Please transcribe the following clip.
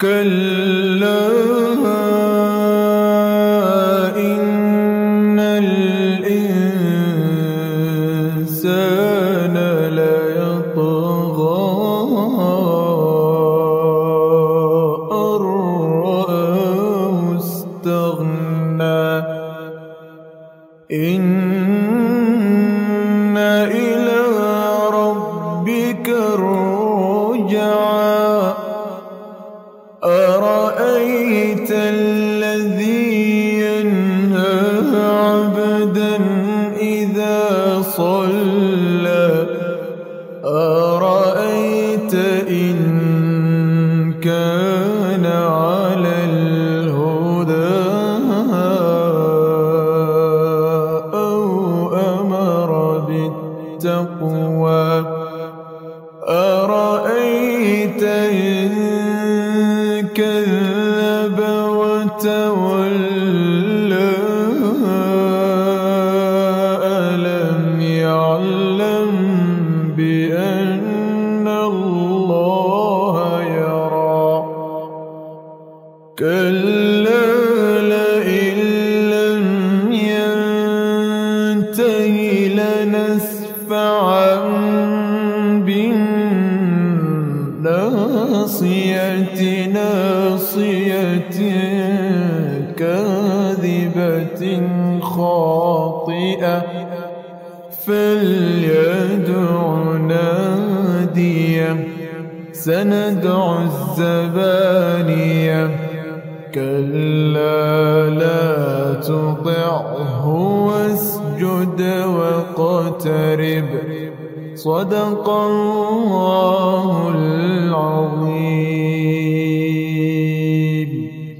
كلا إن الإنسان ليطغى أن رآه استغنى إن إلى ربك الرجعى أرأيت الذي ينهى عبدا إذا صلى؟ أرأيت إن كان على الهدى أو أمر بالتقوى؟ أرأيت كذب وتولى. ألم يعلم بأن الله كلا لم ينته ناصية كاذبة خاطئة فليدع ناديه سندع الزبانية. كلا لا تطعه واسجد واقترب. صدق الله العظيم.